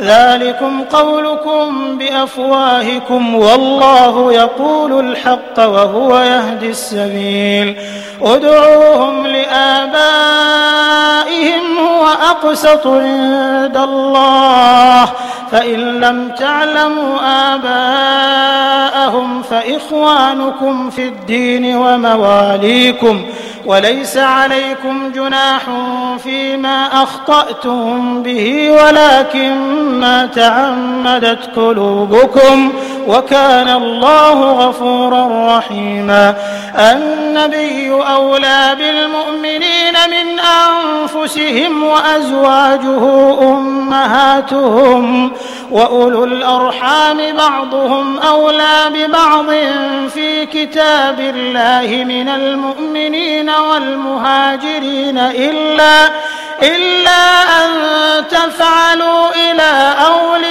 ذلكم قولكم بأفواهكم والله يقول الحق وهو يهدي السبيل. ادعوهم لآبائهم هو اقسط عند الله. فإن لم تعلموا آباءهم فإخوانكم في الدين ومواليكم. وليس عليكم جناح فيما أخطأتم به ولكن ما تعمدت قلوبكم. وكان الله غفورا رحيما. النبي أولى بالمؤمنين من أنفسهم وأزواجه أمهاتهم وأولو الأرحام بعضهم أولى ببعض في كتاب الله من المؤمنين والمهاجرين إلا إلا أن تفعلوا إلى أوليائكم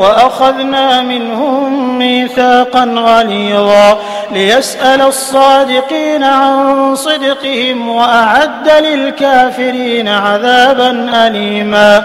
وأخذنا منهم ميثاقا غليظا ليسأل الصادقين عن صدقهم وأعد للكافرين عذابا أليما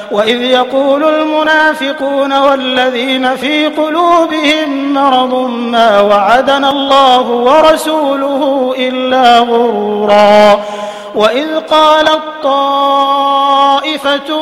وإذ يقول المنافقون والذين في قلوبهم مرض ما وعدنا الله ورسوله إلا غرورا. وإذ قالت طائفة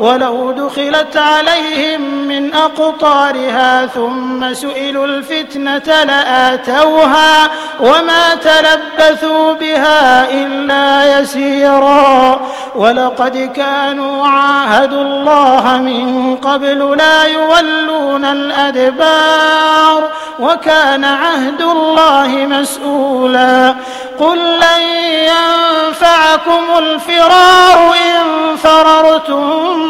ولو دخلت عليهم من أقطارها ثم سئلوا الفتنة لآتوها وما تلبثوا بها إلا يسيرا ولقد كانوا عاهدوا الله من قبل لا يولون الأدبار وكان عهد الله مسؤولا قل لن ينفعكم الفرار إن فررتم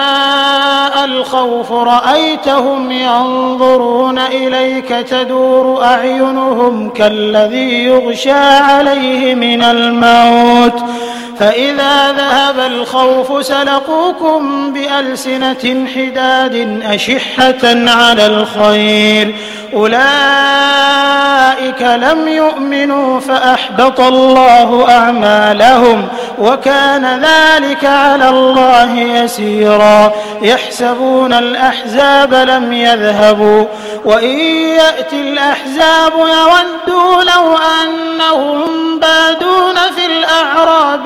الخوف رأيتهم ينظرون إليك تدور أعينهم كالذي يغشى عليه من الموت. فإذا ذهب الخوف سلقوكم بألسنة حداد أشحة على الخير. أولئك لم يؤمنوا فأحبط الله أعمالهم وكان ذلك على الله يسيرا. يحسبون الأحزاب لم يذهبوا وإن يأتي الأحزاب يودوا لو أنهم بادون في الأعراب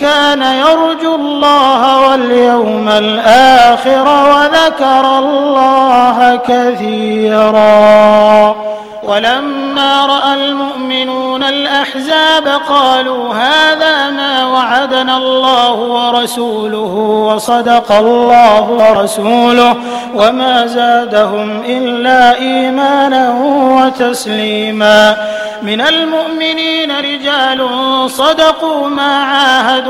كان يرجو الله واليوم الآخر وذكر الله كثيرا. ولما رأى المؤمنون الأحزاب قالوا هذا ما وعدنا الله ورسوله وصدق الله ورسوله وما زادهم إلا إيمانا وتسليما. من المؤمنين رجال صدقوا ما عاهدوا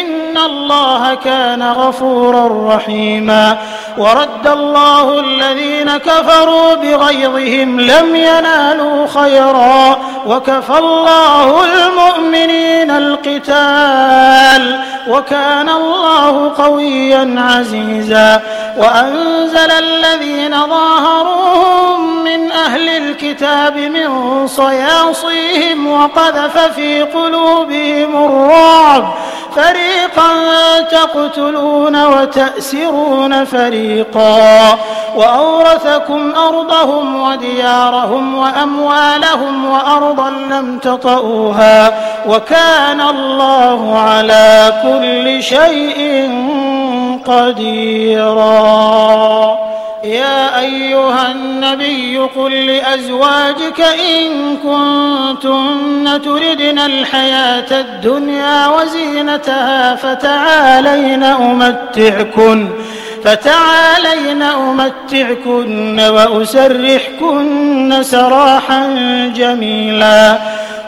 إن الله كان غفورا رحيما. ورد الله الذين كفروا بغيظهم لم ينالوا خيرا. وكفى الله المؤمنين القتال. وكان الله قويا عزيزا وأنزل الذين ظاهروهم من أهل الكتاب من صياصيهم وقذف في قلوبهم الرعب. فريقا تقتلون وتأسرون فريقا وأورثكم أرضهم وديارهم وأموالهم وأرضا لم تطئوها. وكان الله على كل شيء قديرا. يا أيها النبي قل لأزواجك إن كنتن تردن الحياة الدنيا وزينتها فتعالين أمتعكن فتعالين أمتعكن وأسرحكن سراحا جميلا.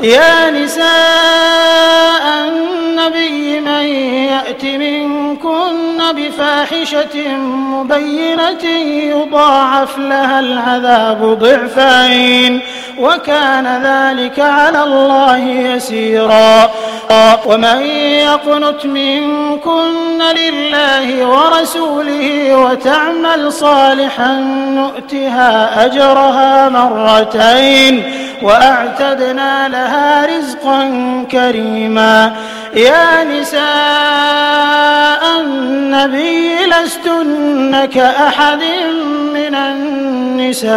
يا نساء النبي من يأت منكن بفاحشة مبينة يضاعف لها العذاب ضعفين وكان ذلك على الله يسيرا. ومن يقنت منكن لله ورسوله وتعمل صالحا نؤتها أجرها مرتين وأعتدنا لها رزقا كريما. يا نساء النبي لستن كأحد من النساء.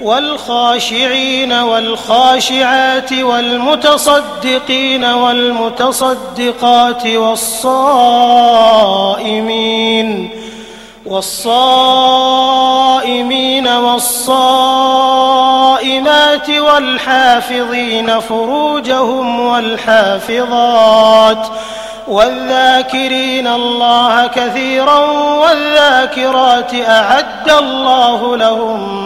والخاشعين والخاشعات والمتصدقين والمتصدقات والصائمين والصائمين والصائمات والحافظين فروجهم والحافظات والذاكرين الله كثيرا والذاكرات أعد الله لهم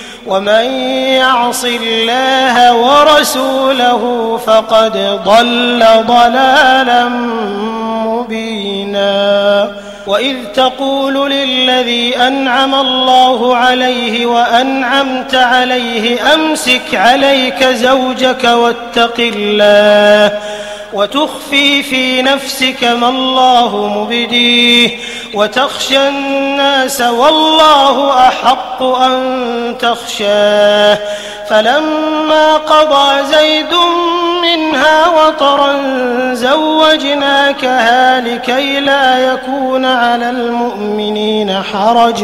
ومن يعص الله ورسوله فقد ضل ضلالا مبينا. وإذ تقول للذي أنعم الله عليه وأنعمت عليه أمسك عليك زوجك واتق الله. وتخفي في نفسك ما الله مبديه وتخشى الناس والله أحق أن تخشاه. فلما قضى زيد منها وطرا زوجناكها لكي لا يكون على المؤمنين حرج.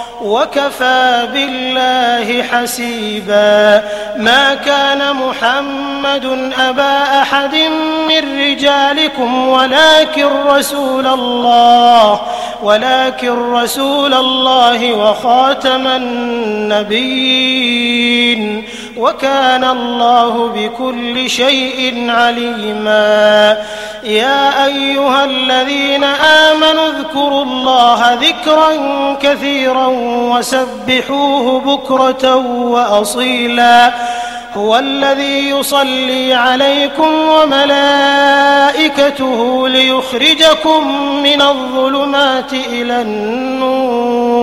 وكفى بالله حسيبا. ما كان محمد أبا أحد من رجالكم ولكن رسول الله ولكن رسول الله وخاتم النبيين. وكان الله بكل شيء عليما. يا أيها الذين آمنوا اذكروا الله ذكرا كثيرا وسبحوه بكرة وأصيلا. هو الذي يصلي عليكم وملائكته ليخرجكم من الظلمات إلى النور.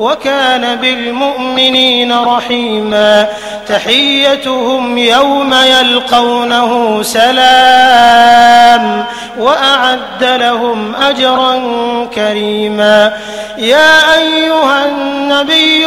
وكان بالمؤمنين رحيما تحيتهم يوم يلقونه سلام وأعد لهم أجرا كريما يا أيها النبي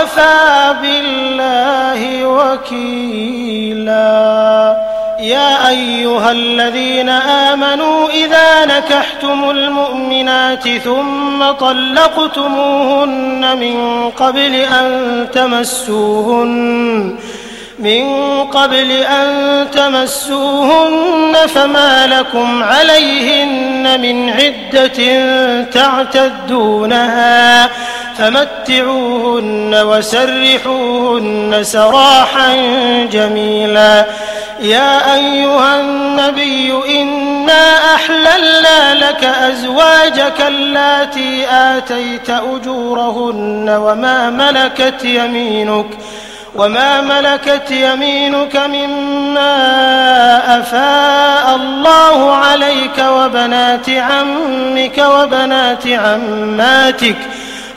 وكفى بالله وكيلا. يا أيها الذين آمنوا إذا نكحتم المؤمنات ثم طلقتموهن من قبل أن تمسوهن من قبل أن تمسوهن فما لكم عليهن من عدة تعتدونها. فمتعوهن وسرحوهن سراحا جميلا. يا أيها النبي إنا أحللنا لك أزواجك اللاتي آتيت أجورهن وما ملكت يمينك وما ملكت يمينك مما أفاء الله عليك وبنات عمك وبنات عماتك.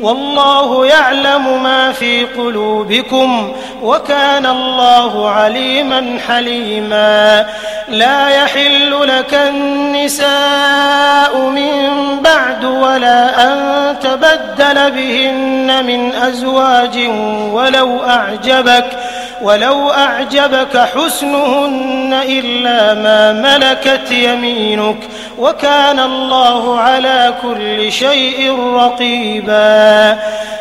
والله يعلم ما في قلوبكم وكان الله عليما حليما. لا يحل لك النساء من بعد ولا أن تبدل بهن من أزواج ولو أعجبك ولو أعجبك حسنهن إلا ما ملكت يمينك. وكان الله على كل شيء رقيبا.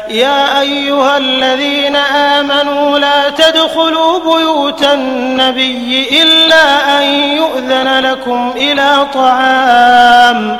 يا أيها الذين آمنوا لا تدخلوا بيوت النبي إلا أن يؤذن لكم إلى طعام.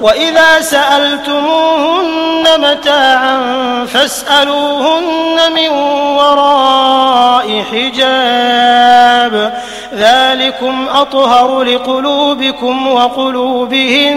وإذا سألتموهن متاعا فاسألوهن من وراء حجاب ذلكم أطهر لقلوبكم وقلوبهن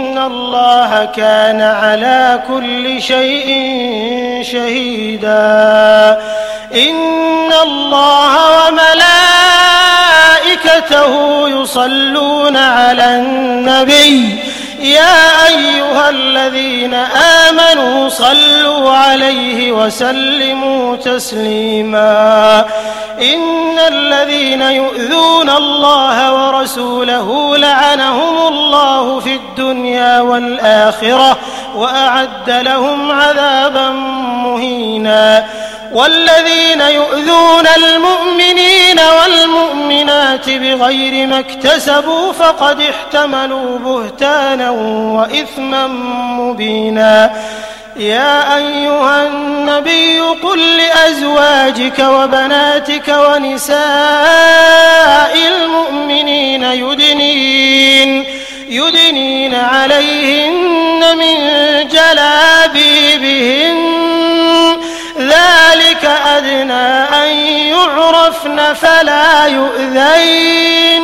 الله كان على كل شيء شهيدا. إن الله وملائكته يصلون على النبي. يا أيها الذين آمنوا صلوا عليه وسلموا تسليما. إن الذين يؤذون الله ورسوله لعنهم الله في الدنيا والآخرة. وأعد لهم عذابا مهينا والذين يؤذون المؤمنين والمؤمنات بغير ما اكتسبوا فقد احتملوا بهتانا وإثما مبينا يا أيها النبي قل لأزواجك وبناتك ونساء المؤمنين يدنين يدنين عليهن من جلابيبهن. ذلك أدنى أن يعرفن فلا يؤذين.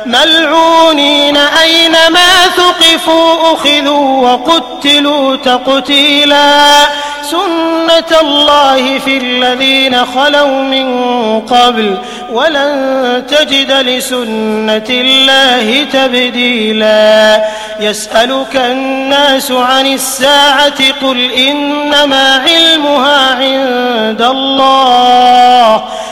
ملعونين أينما ثقفوا أخذوا وقتلوا تقتيلا سنة الله في الذين خلوا من قبل ولن تجد لسنة الله تبديلا يسألك الناس عن الساعة قل إنما علمها عند الله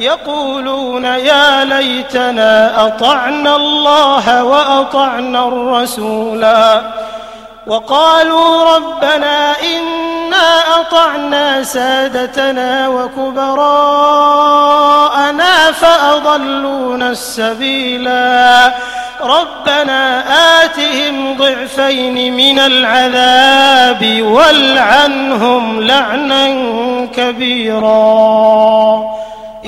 يقولون يا ليتنا أطعنا الله وأطعنا الرسولا. وقالوا ربنا إنا أطعنا سادتنا وكبراءنا فأضلونا السبيلا. ربنا آتهم ضعفين من العذاب والعنهم لعنا كبيرا.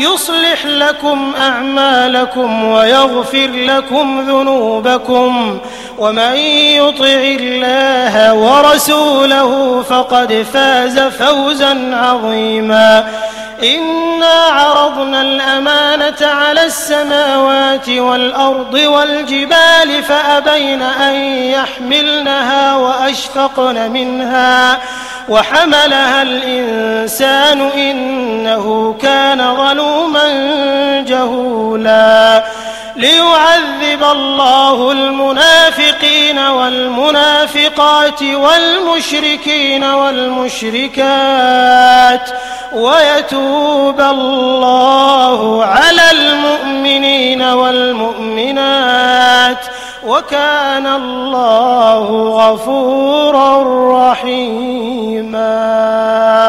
يصلح لكم أعمالكم ويغفر لكم ذنوبكم ومن يطع الله ورسوله فقد فاز فوزا عظيما إنا عرضنا الأمانة على السماوات والأرض والجبال فأبين أن يحملنها وأشفقن منها وحملها الإنسان إنه كان ظلوما جهولا ليعذب الله المنافقين والمنافقات والمشركين والمشركات ويتوب الله المؤمنين والمؤمنات وكان الله غفورا رحيما.